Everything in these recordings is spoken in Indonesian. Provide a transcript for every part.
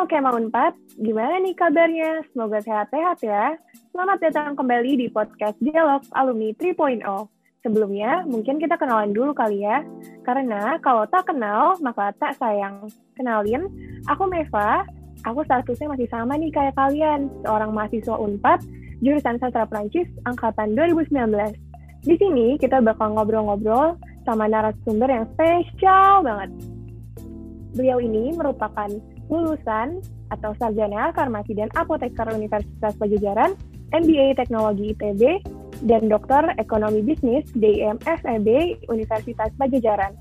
Halo Kema Unpad, gimana nih kabarnya? Semoga sehat-sehat ya. Selamat datang kembali di podcast Dialog Alumni 3.0. Sebelumnya, mungkin kita kenalan dulu kali ya. Karena kalau tak kenal, maka tak sayang. Kenalin, aku Meva. Aku statusnya masih sama nih kayak kalian, seorang mahasiswa Unpad, jurusan Sastra Prancis, angkatan 2019. Di sini kita bakal ngobrol-ngobrol sama narasumber yang spesial banget. Beliau ini merupakan lulusan atau sarjana farmasi dan apoteker Universitas Pajajaran, MBA Teknologi ITB, dan Dokter Ekonomi Bisnis DIM FEB Universitas Pajajaran.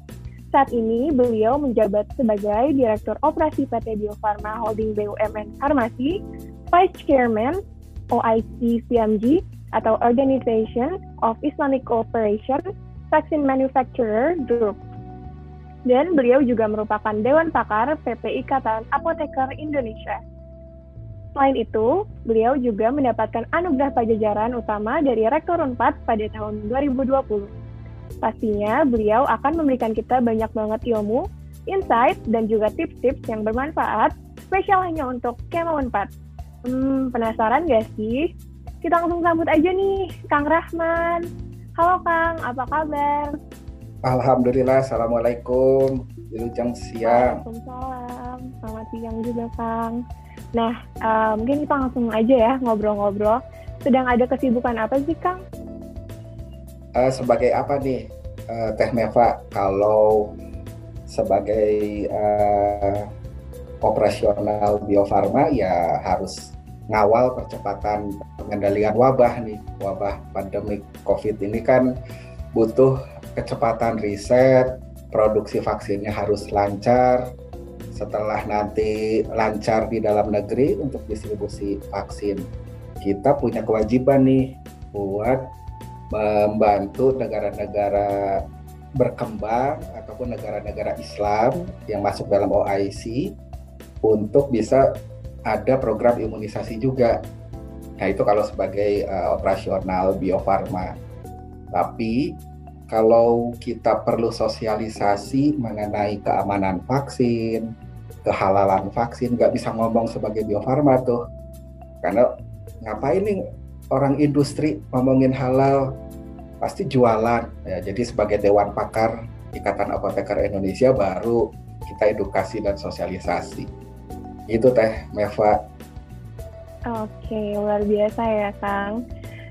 Saat ini beliau menjabat sebagai Direktur Operasi PT Bio Farma Holding BUMN Farmasi, Vice Chairman OIC CMG atau Organization of Islamic Cooperation Vaccine Manufacturer Group dan beliau juga merupakan Dewan Pakar PP Ikatan Apoteker Indonesia. Selain itu, beliau juga mendapatkan anugerah pajajaran utama dari Rektor Unpad pada tahun 2020. Pastinya beliau akan memberikan kita banyak banget ilmu, insight, dan juga tips-tips yang bermanfaat, spesial hanya untuk Kema Unpad. Hmm, penasaran gak sih? Kita langsung sambut aja nih, Kang Rahman. Halo Kang, apa kabar? Alhamdulillah, Assalamualaikum. Wilujeng siang. Waalaikumsalam. Selamat siang juga, Kang. Nah, uh, mungkin kita langsung aja ya ngobrol-ngobrol. Sedang ada kesibukan apa sih, Kang? Uh, sebagai apa nih, uh, Teh Meva? Kalau sebagai uh, operasional biofarma ya harus ngawal percepatan pengendalian wabah nih. Wabah pandemi COVID ini kan butuh kecepatan riset, produksi vaksinnya harus lancar. Setelah nanti lancar di dalam negeri untuk distribusi vaksin, kita punya kewajiban nih buat membantu negara-negara berkembang ataupun negara-negara Islam yang masuk dalam OIC untuk bisa ada program imunisasi juga. Nah itu kalau sebagai uh, operasional biofarma. Tapi kalau kita perlu sosialisasi mengenai keamanan vaksin, kehalalan vaksin, nggak bisa ngomong sebagai biofarma tuh. Karena ngapain nih orang industri ngomongin halal, pasti jualan. Ya, jadi sebagai Dewan Pakar Ikatan Apoteker Indonesia baru kita edukasi dan sosialisasi. Itu teh Meva. Oke, luar biasa ya Kang.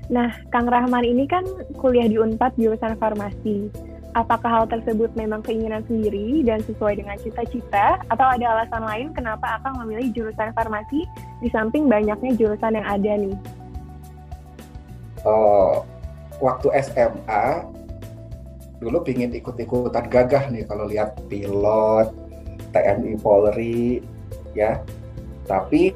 Nah, Kang Rahman ini kan kuliah di Unpad jurusan farmasi. Apakah hal tersebut memang keinginan sendiri dan sesuai dengan cita-cita, atau ada alasan lain kenapa Akang memilih jurusan farmasi di samping banyaknya jurusan yang ada nih? Oh, waktu SMA dulu pingin ikut-ikutan gagah nih kalau lihat pilot, TNI Polri, ya. Tapi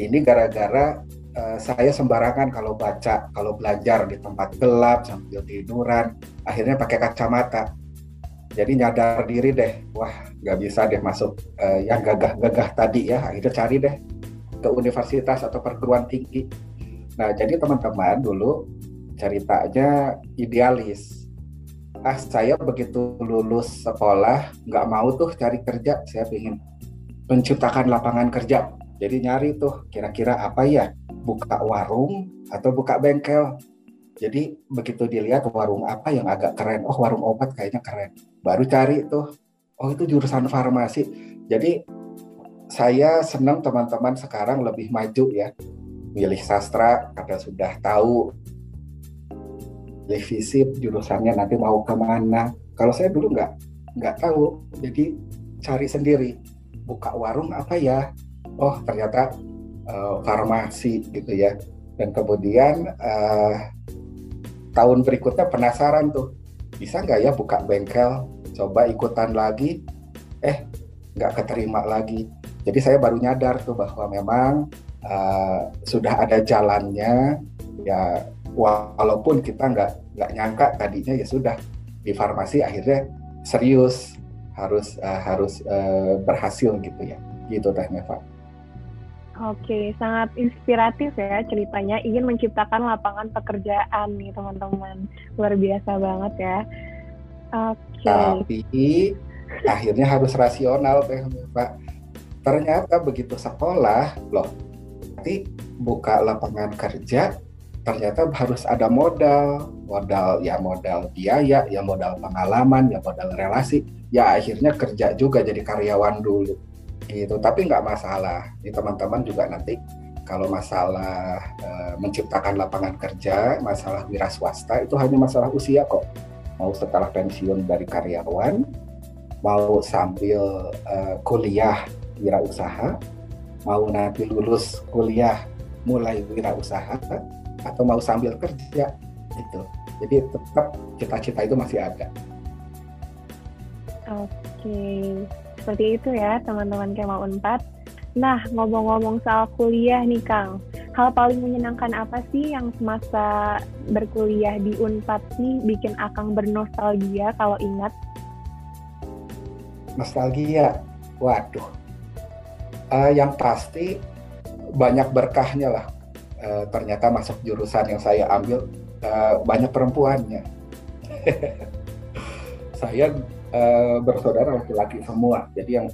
ini gara-gara uh, saya sembarangan kalau baca, kalau belajar di tempat gelap sambil tiduran, akhirnya pakai kacamata. Jadi nyadar diri deh, wah nggak bisa deh masuk uh, yang gagah-gagah tadi ya, akhirnya cari deh ke universitas atau perguruan tinggi. Nah jadi teman-teman dulu ceritanya idealis. Ah saya begitu lulus sekolah nggak mau tuh cari kerja, saya ingin menciptakan lapangan kerja. Jadi nyari tuh kira-kira apa ya buka warung atau buka bengkel. Jadi begitu dilihat warung apa yang agak keren, oh warung obat kayaknya keren. Baru cari tuh, oh itu jurusan farmasi. Jadi saya senang teman-teman sekarang lebih maju ya. Milih sastra karena sudah tahu fisip jurusannya nanti mau ke mana. Kalau saya dulu nggak nggak tahu, jadi cari sendiri. Buka warung apa ya? Oh ternyata uh, farmasi gitu ya. Dan kemudian uh, tahun berikutnya penasaran tuh bisa nggak ya buka bengkel coba ikutan lagi? Eh nggak keterima lagi. Jadi saya baru nyadar tuh bahwa memang uh, sudah ada jalannya. Ya walaupun kita nggak nggak nyangka tadinya ya sudah di farmasi akhirnya serius harus uh, harus uh, berhasil gitu ya. Gitu teh Neva. Oke, sangat inspiratif ya ceritanya. Ingin menciptakan lapangan pekerjaan nih teman-teman. Luar biasa banget ya. Oke. Tapi akhirnya harus rasional Pak. ternyata begitu sekolah loh nanti buka lapangan kerja ternyata harus ada modal modal ya modal biaya ya modal pengalaman ya modal relasi ya akhirnya kerja juga jadi karyawan dulu gitu tapi nggak masalah ini teman-teman juga nanti kalau masalah e, menciptakan lapangan kerja masalah wira swasta itu hanya masalah usia kok mau setelah pensiun dari karyawan mau sambil e, kuliah wirausaha mau nanti lulus kuliah mulai wirausaha atau mau sambil kerja gitu. Jadi tetap cita-cita itu masih ada. Oke, seperti itu ya teman-teman Kema Unpad. Nah, ngomong-ngomong soal kuliah nih Kang, hal paling menyenangkan apa sih yang semasa berkuliah di Unpad nih bikin Akang bernostalgia kalau ingat? Nostalgia, waduh. Uh, yang pasti banyak berkahnya lah uh, ternyata masuk jurusan yang saya ambil uh, banyak perempuannya. saya uh, bersaudara laki-laki semua, jadi yang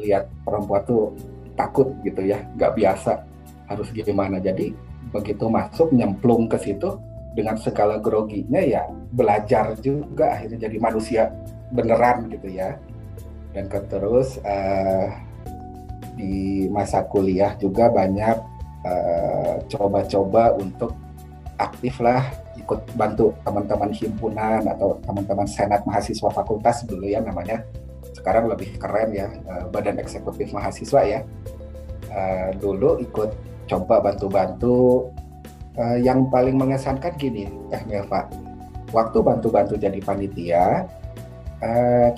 lihat perempuan tuh takut gitu ya, nggak biasa harus gimana. Jadi begitu masuk nyemplung ke situ dengan segala groginya ya belajar juga akhirnya jadi manusia beneran gitu ya. Dan terus uh, di masa kuliah juga banyak Eh, coba-coba uh, untuk aktif lah ikut bantu teman-teman himpunan atau teman-teman senat mahasiswa fakultas dulu ya namanya. Sekarang lebih keren ya uh, badan eksekutif mahasiswa ya. Uh, dulu ikut coba bantu-bantu. Uh, yang paling mengesankan gini eh Melva waktu bantu-bantu jadi panitia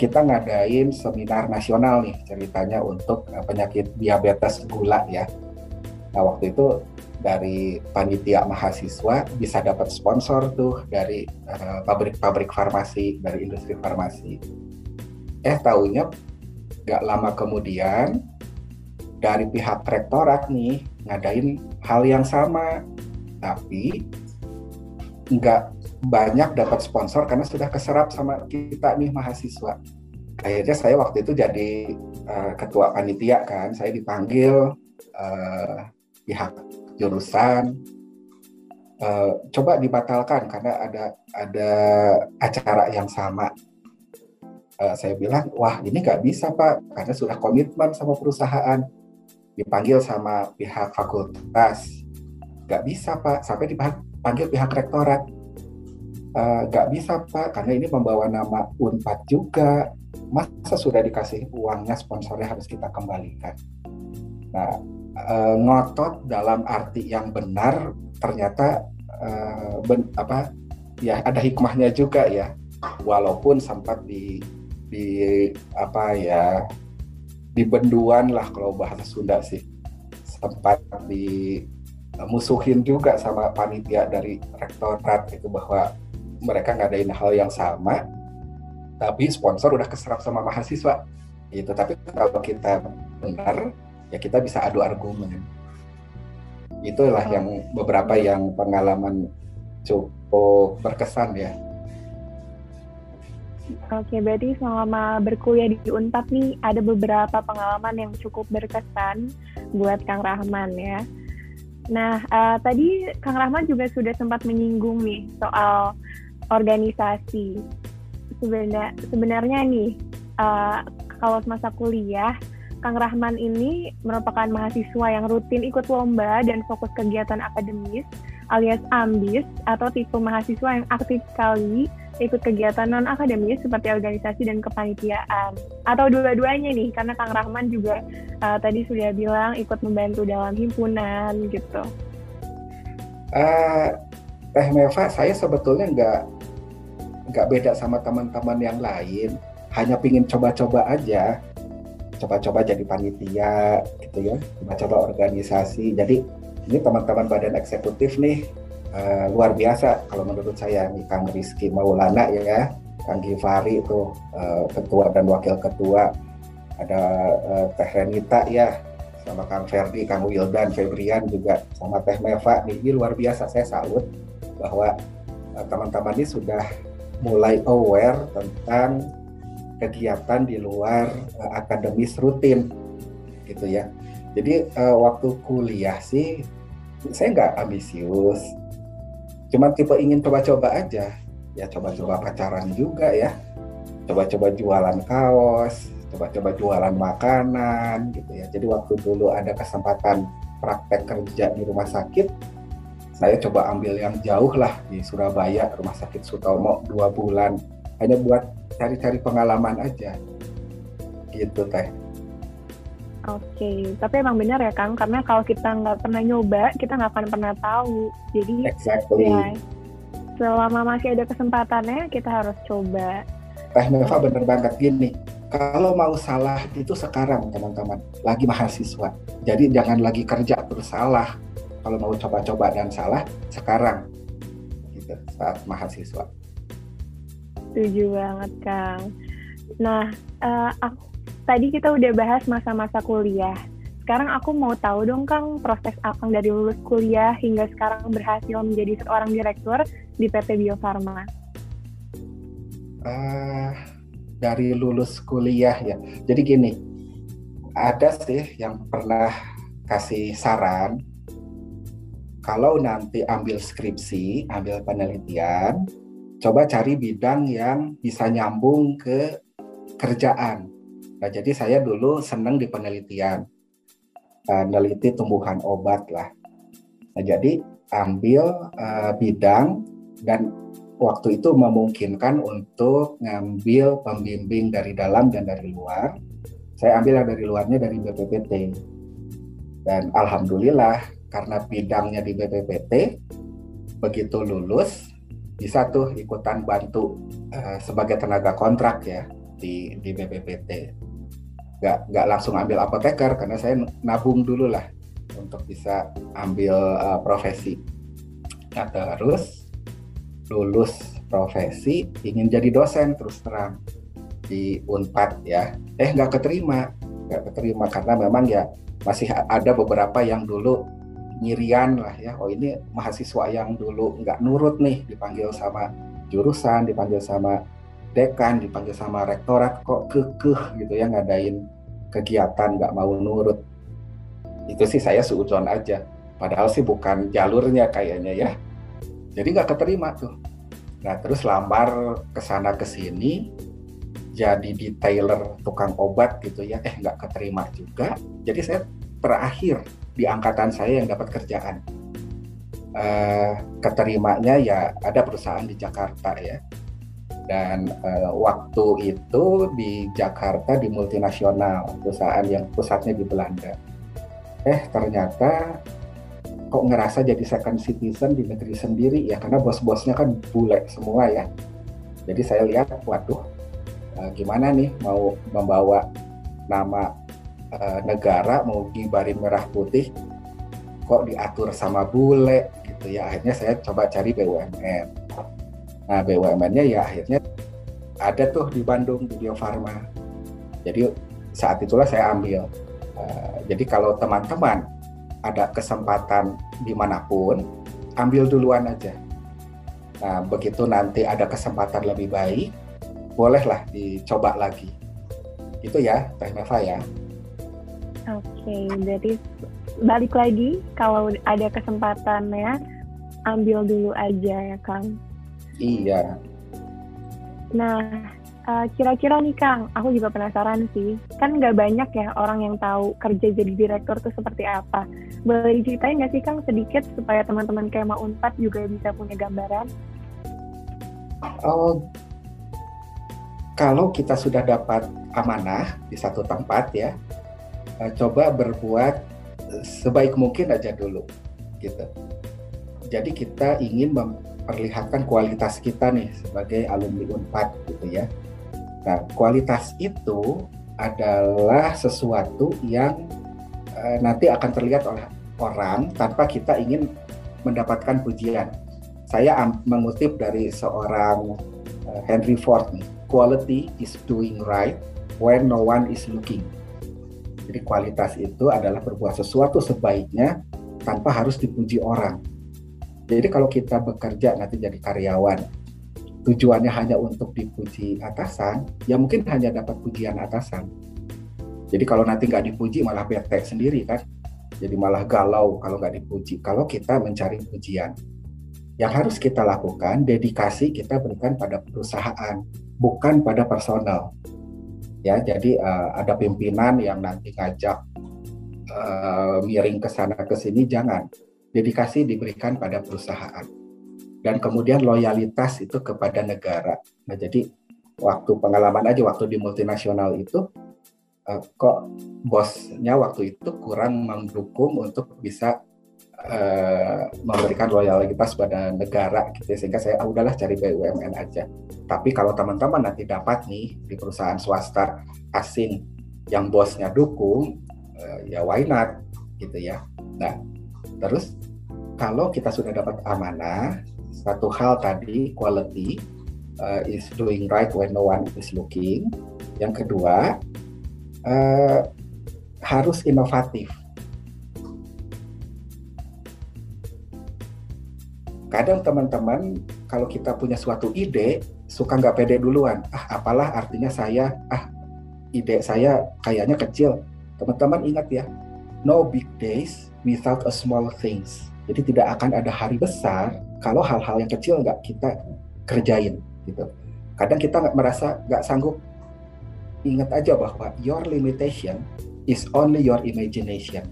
kita ngadain seminar nasional nih ceritanya untuk penyakit diabetes gula ya. Nah waktu itu dari panitia mahasiswa bisa dapat sponsor tuh dari eh, pabrik-pabrik uh, farmasi, dari industri farmasi. Eh tahunya gak lama kemudian dari pihak rektorat nih ngadain hal yang sama, tapi nggak banyak dapat sponsor karena sudah keserap sama kita nih mahasiswa. Akhirnya saya waktu itu jadi uh, ketua panitia kan, saya dipanggil uh, pihak jurusan uh, coba dibatalkan karena ada ada acara yang sama. Uh, saya bilang, wah ini nggak bisa pak, karena sudah komitmen sama perusahaan. Dipanggil sama pihak fakultas, nggak bisa pak, sampai dipanggil pihak rektorat. Uh, nggak bisa pak, karena ini membawa nama Unpad juga. Masa sudah dikasih uangnya, sponsornya harus kita kembalikan. Nah, uh, ngotot dalam arti yang benar ternyata uh, ben, apa ya ada hikmahnya juga ya. Walaupun sempat di di apa ya di benduan lah kalau bahasa Sunda sih. Sempat di musuhin juga sama panitia dari rektorat itu bahwa mereka ngadain hal yang sama tapi sponsor udah keserap sama mahasiswa. Itu tapi kalau kita benar ya kita bisa adu argumen itulah yang beberapa yang pengalaman cukup berkesan ya Oke, berarti selama berkuliah di Unpad nih ada beberapa pengalaman yang cukup berkesan buat Kang Rahman ya. Nah, uh, tadi Kang Rahman juga sudah sempat menyinggung nih soal organisasi. Sebenarnya, sebenarnya nih, uh, kalau masa kuliah Kang Rahman ini merupakan mahasiswa yang rutin ikut lomba dan fokus kegiatan akademis alias ambis atau tipe mahasiswa yang aktif sekali ikut kegiatan non akademis seperti organisasi dan kepanitiaan. Atau dua-duanya nih karena Kang Rahman juga uh, tadi sudah bilang ikut membantu dalam himpunan gitu. Uh, Teh Meva, saya sebetulnya nggak nggak beda sama teman-teman yang lain, hanya pingin coba-coba aja coba-coba jadi panitia gitu ya. Coba-coba organisasi. Jadi ini teman-teman badan eksekutif nih uh, luar biasa kalau menurut saya nih Kang Rizky Maulana ya. Kang Givari itu uh, ketua dan wakil ketua. Ada uh, Teh Renita ya sama Kang Ferdi, Kang Wildan, Febrian juga sama Teh Meva nih. Ini luar biasa. Saya salut bahwa teman-teman ini sudah mulai aware tentang kegiatan di luar uh, akademis rutin gitu ya. Jadi uh, waktu kuliah sih saya nggak ambisius, cuma tipe ingin coba-coba aja. Ya coba-coba pacaran juga ya, coba-coba jualan kaos, coba-coba jualan makanan gitu ya. Jadi waktu dulu ada kesempatan praktek kerja di rumah sakit, saya coba ambil yang jauh lah di Surabaya, rumah sakit Sutomo dua bulan, hanya buat cari-cari pengalaman aja, gitu teh. Oke, okay. tapi emang benar ya Kang, karena kalau kita nggak pernah nyoba, kita nggak akan pernah tahu. Jadi exactly. ya, selama masih ada kesempatannya, kita harus coba. Teh Neva bener banget gini, kalau mau salah itu sekarang teman-teman, lagi mahasiswa. Jadi jangan lagi kerja terus salah. Kalau mau coba-coba dan salah, sekarang gitu, saat mahasiswa. Setuju banget Kang. Nah, uh, aku tadi kita udah bahas masa-masa kuliah. Sekarang aku mau tahu dong Kang, proses Akang dari lulus kuliah hingga sekarang berhasil menjadi seorang direktur di PT Bio Farma. Uh, dari lulus kuliah ya. Jadi gini, ada sih yang pernah kasih saran kalau nanti ambil skripsi, ambil penelitian, coba cari bidang yang bisa nyambung ke kerjaan Nah, jadi saya dulu senang di penelitian, uh, neliti tumbuhan obat lah. Nah, jadi ambil uh, bidang dan waktu itu memungkinkan untuk ngambil pembimbing dari dalam dan dari luar. Saya ambil dari luarnya dari BPPT. Dan alhamdulillah karena bidangnya di BPPT, begitu lulus bisa tuh ikutan bantu uh, sebagai tenaga kontrak ya di di BPPT nggak nggak langsung ambil apoteker karena saya nabung dulu lah untuk bisa ambil uh, profesi. Nah terus lulus profesi ingin jadi dosen terus terang di Unpad ya. Eh nggak keterima, nggak keterima karena memang ya masih ada beberapa yang dulu nyirian lah ya. Oh ini mahasiswa yang dulu nggak nurut nih dipanggil sama jurusan, dipanggil sama dekan, dipanggil sama rektorat kok kekeh gitu ya ngadain kegiatan nggak mau nurut. Itu sih saya seuzon aja. Padahal sih bukan jalurnya kayaknya ya. Jadi nggak keterima tuh. Nah terus lamar ke sana ke sini jadi detailer tukang obat gitu ya. Eh nggak keterima juga. Jadi saya terakhir di angkatan saya yang dapat kerjaan. Uh, keterimanya ya ada perusahaan di Jakarta ya. Dan uh, waktu itu di Jakarta di multinasional perusahaan yang pusatnya di Belanda. Eh ternyata kok ngerasa jadi second citizen di negeri sendiri ya karena bos-bosnya kan bule semua ya. Jadi saya lihat waduh uh, gimana nih mau membawa nama uh, negara mau gibarin merah putih kok diatur sama bule gitu ya akhirnya saya coba cari BUMN Nah BUMN-nya ya akhirnya ada tuh di Bandung di Bio Farma. Jadi saat itulah saya ambil. Uh, jadi kalau teman-teman ada kesempatan di mana pun, ambil duluan aja. Nah begitu nanti ada kesempatan lebih baik, bolehlah dicoba lagi. Itu ya, Teh Neva ya. Oke, jadi balik lagi kalau ada kesempatannya ambil dulu aja ya Kang. Iya. Nah, uh, kira-kira nih Kang, aku juga penasaran sih. Kan nggak banyak ya orang yang tahu kerja jadi direktur itu seperti apa. Boleh diceritain nggak sih Kang sedikit supaya teman-teman kayak mau Unpad juga bisa punya gambaran? Oh, kalau kita sudah dapat amanah di satu tempat ya, uh, coba berbuat sebaik mungkin aja dulu, gitu. Jadi kita ingin memperlihatkan kualitas kita nih sebagai alumni Unpad gitu ya. Nah, kualitas itu adalah sesuatu yang uh, nanti akan terlihat oleh orang tanpa kita ingin mendapatkan pujian. Saya mengutip dari seorang uh, Henry Ford nih, quality is doing right when no one is looking. Jadi kualitas itu adalah berbuat sesuatu sebaiknya tanpa harus dipuji orang. Jadi kalau kita bekerja nanti jadi karyawan, tujuannya hanya untuk dipuji atasan, ya mungkin hanya dapat pujian atasan. Jadi kalau nanti nggak dipuji malah bete sendiri kan. Jadi malah galau kalau nggak dipuji. Kalau kita mencari pujian. Yang harus kita lakukan, dedikasi kita berikan pada perusahaan, bukan pada personal. Ya, jadi uh, ada pimpinan yang nanti ngajak uh, miring ke sana ke sini, jangan. Dedikasi diberikan pada perusahaan. Dan kemudian loyalitas itu kepada negara. Nah, jadi waktu pengalaman aja waktu di multinasional itu uh, kok bosnya waktu itu kurang mendukung untuk bisa uh, memberikan loyalitas pada negara gitu ya. sehingga saya ah, udahlah cari BUMN aja. Tapi kalau teman-teman nanti dapat nih di perusahaan swasta asing yang bosnya dukung uh, ya why not gitu ya. Nah, terus kalau kita sudah dapat amanah satu hal tadi quality uh, is doing right when no one is looking. Yang kedua, uh, harus inovatif. Kadang teman-teman kalau kita punya suatu ide suka nggak pede duluan. Ah apalah artinya saya, ah ide saya kayaknya kecil. Teman-teman ingat ya, no big days without a small things. Jadi tidak akan ada hari besar kalau hal-hal yang kecil nggak kita kerjain gitu. Kadang kita nggak merasa nggak sanggup. Ingat aja bahwa your limitation is only your imagination.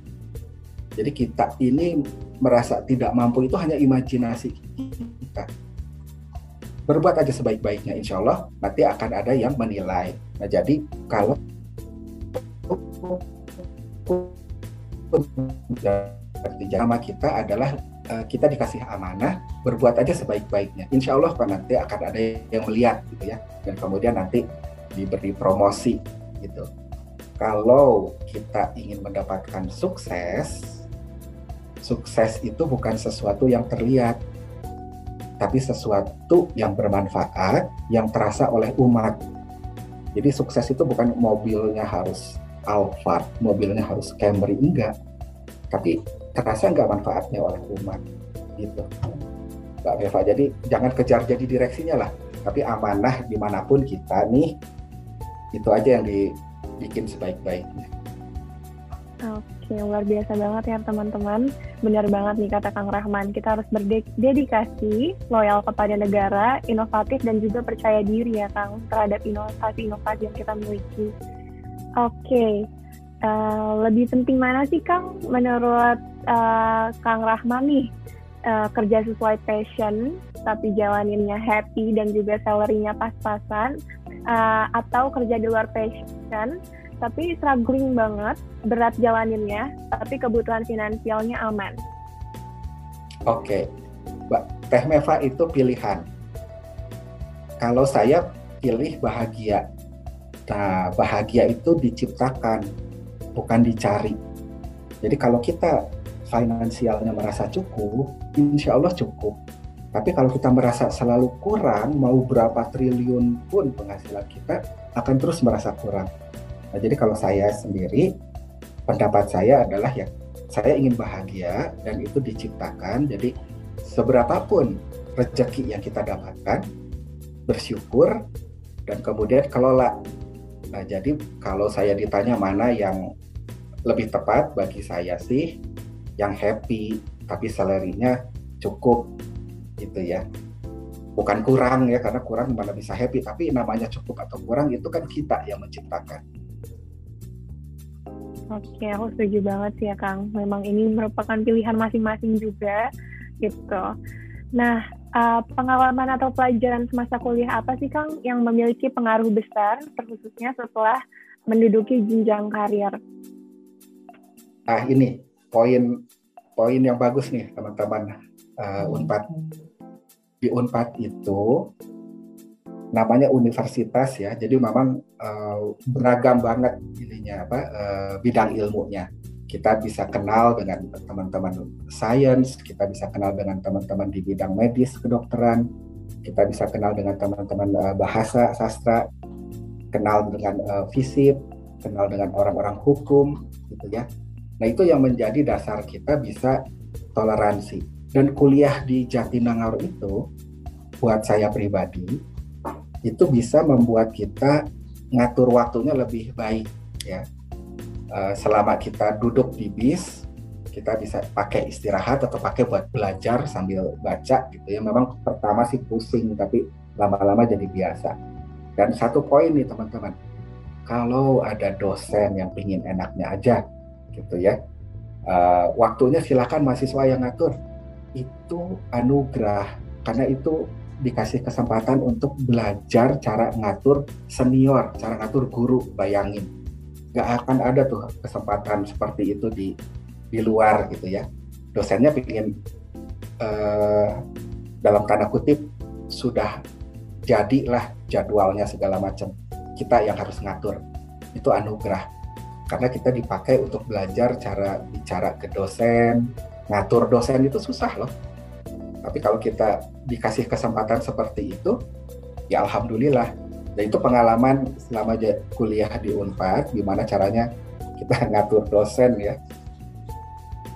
Jadi kita ini merasa tidak mampu itu hanya imajinasi kita. Berbuat aja sebaik-baiknya, insya Allah nanti akan ada yang menilai. Nah jadi kalau nama kita adalah Eh, kita dikasih amanah berbuat aja sebaik-baiknya insya Allah pak nanti akan ada yang melihat gitu ya dan kemudian nanti diberi promosi gitu kalau kita ingin mendapatkan sukses sukses itu bukan sesuatu yang terlihat tapi sesuatu yang bermanfaat yang terasa oleh umat. Jadi sukses itu bukan mobilnya harus Alphard, mobilnya harus Camry enggak. Tapi terasa nggak manfaatnya oleh umat gitu. Mbak Eva jadi jangan kejar jadi direksinya lah tapi amanah di mana pun kita nih itu aja yang dibikin sebaik-baiknya. Oke, luar biasa banget ya teman-teman. Benar banget nih kata Kang Rahman, kita harus berdedikasi, loyal kepada negara, inovatif dan juga percaya diri ya Kang terhadap inovasi-inovasi yang kita miliki. Oke, uh, lebih penting mana sih Kang menurut uh, Kang Rahman nih uh, kerja sesuai passion tapi jalaninnya happy dan juga salarynya pas-pasan uh, atau kerja di luar passion tapi struggling banget berat jalaninnya tapi kebutuhan finansialnya aman. Oke, Mbak Teh Meva itu pilihan. Kalau saya pilih bahagia. Nah, bahagia itu diciptakan, bukan dicari. Jadi kalau kita finansialnya merasa cukup, insya Allah cukup. Tapi kalau kita merasa selalu kurang, mau berapa triliun pun penghasilan kita akan terus merasa kurang. Nah, jadi kalau saya sendiri, pendapat saya adalah ya, saya ingin bahagia dan itu diciptakan. Jadi seberapapun rezeki yang kita dapatkan, bersyukur dan kemudian kelola. Nah, jadi kalau saya ditanya mana yang lebih tepat bagi saya sih, yang happy tapi salarinya cukup gitu ya bukan kurang ya karena kurang mana bisa happy tapi namanya cukup atau kurang itu kan kita yang menciptakan Oke, aku setuju banget sih ya Kang. Memang ini merupakan pilihan masing-masing juga gitu. Nah, uh, pengalaman atau pelajaran semasa kuliah apa sih Kang yang memiliki pengaruh besar terkhususnya setelah menduduki jenjang karir? Ah ini poin poin yang bagus nih teman-teman uh, Unpad di Unpad itu namanya universitas ya. Jadi memang uh, beragam banget ininya apa uh, bidang ilmunya. Kita bisa kenal dengan teman-teman sains kita bisa kenal dengan teman-teman di bidang medis kedokteran kita bisa kenal dengan teman-teman uh, bahasa sastra kenal dengan uh, fisip kenal dengan orang-orang hukum gitu ya. Nah itu yang menjadi dasar kita bisa toleransi. Dan kuliah di Jatinangor itu buat saya pribadi itu bisa membuat kita ngatur waktunya lebih baik ya. uh, selama kita duduk di bis kita bisa pakai istirahat atau pakai buat belajar sambil baca gitu ya. Memang pertama sih pusing tapi lama-lama jadi biasa. Dan satu poin nih teman-teman, kalau ada dosen yang pingin enaknya aja gitu ya, uh, waktunya silakan mahasiswa yang ngatur. Itu anugerah karena itu dikasih kesempatan untuk belajar cara ngatur senior, cara ngatur guru. Bayangin, nggak akan ada tuh kesempatan seperti itu di di luar gitu ya. Dosennya ingin uh, dalam tanda kutip sudah jadilah jadwalnya segala macam. Kita yang harus ngatur. Itu anugerah. Karena kita dipakai untuk belajar cara bicara ke dosen ngatur dosen itu susah loh tapi kalau kita dikasih kesempatan seperti itu ya alhamdulillah dan itu pengalaman selama kuliah di Unpad gimana caranya kita ngatur dosen ya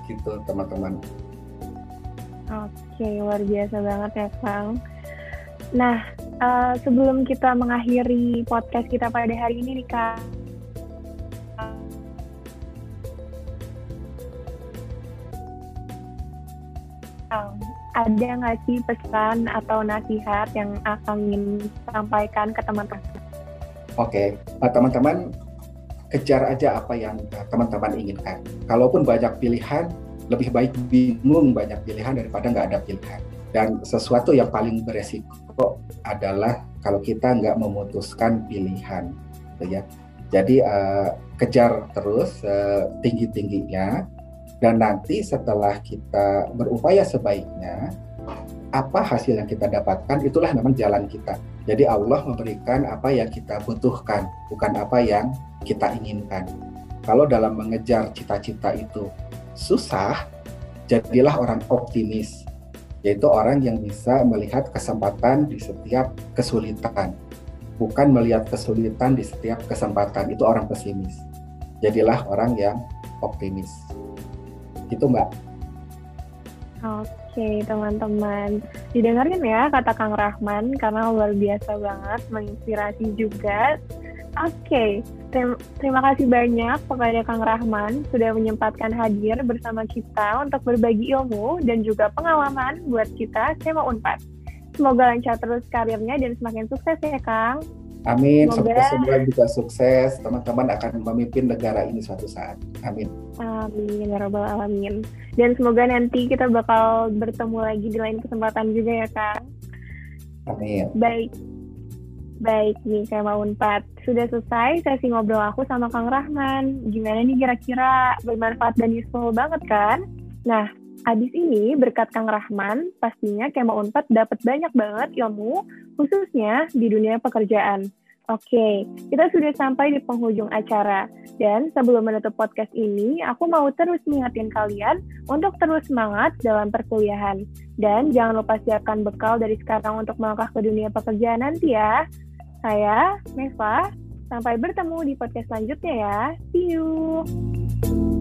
gitu teman-teman. Oke, luar biasa banget ya Kang. Nah, uh, sebelum kita mengakhiri podcast kita pada hari ini nih Kang, ada nggak sih pesan atau nasihat yang akan ingin sampaikan ke teman-teman? Oke, okay. teman-teman kejar aja apa yang eh, teman-teman inginkan. Kalaupun banyak pilihan, lebih baik bingung banyak pilihan daripada nggak ada pilihan. Dan sesuatu yang paling beresiko adalah kalau kita nggak memutuskan pilihan, gitu ya. Jadi uh, kejar terus uh, tinggi-tingginya, dan nanti setelah kita berupaya sebaiknya, apa hasil yang kita dapatkan itulah memang jalan kita. Jadi Allah memberikan apa yang kita butuhkan, bukan apa yang kita inginkan. Kalau dalam mengejar cita-cita itu susah, jadilah orang optimis, yaitu orang yang bisa melihat kesempatan di setiap kesulitan, bukan melihat kesulitan di setiap kesempatan. Itu orang pesimis. Jadilah orang yang optimis. Itu Mbak. Oke teman-teman, didengarin ya kata Kang Rahman karena luar biasa banget, menginspirasi juga Oke, terima kasih banyak kepada Kang Rahman sudah menyempatkan hadir bersama kita untuk berbagi ilmu dan juga pengalaman buat kita Sema Unpad. Semoga lancar terus karirnya dan semakin sukses ya Kang. Amin. Semoga semua juga sukses. Teman-teman akan memimpin negara ini suatu saat. Amin. Amin. Ya Rabbal Alamin. Dan semoga nanti kita bakal bertemu lagi di lain kesempatan juga ya Kang. Amin. Baik. Baik nih, saya mau Unpad. Sudah selesai sesi ngobrol aku sama Kang Rahman. Gimana nih kira-kira bermanfaat dan useful banget kan? Nah, abis ini berkat Kang Rahman, pastinya Kema Unpad dapat banyak banget ilmu, khususnya di dunia pekerjaan. Oke, kita sudah sampai di penghujung acara. Dan sebelum menutup podcast ini, aku mau terus mengingatkan kalian untuk terus semangat dalam perkuliahan. Dan jangan lupa siapkan bekal dari sekarang untuk melangkah ke dunia pekerjaan nanti ya. Saya, Neva, sampai bertemu di podcast selanjutnya ya. See you!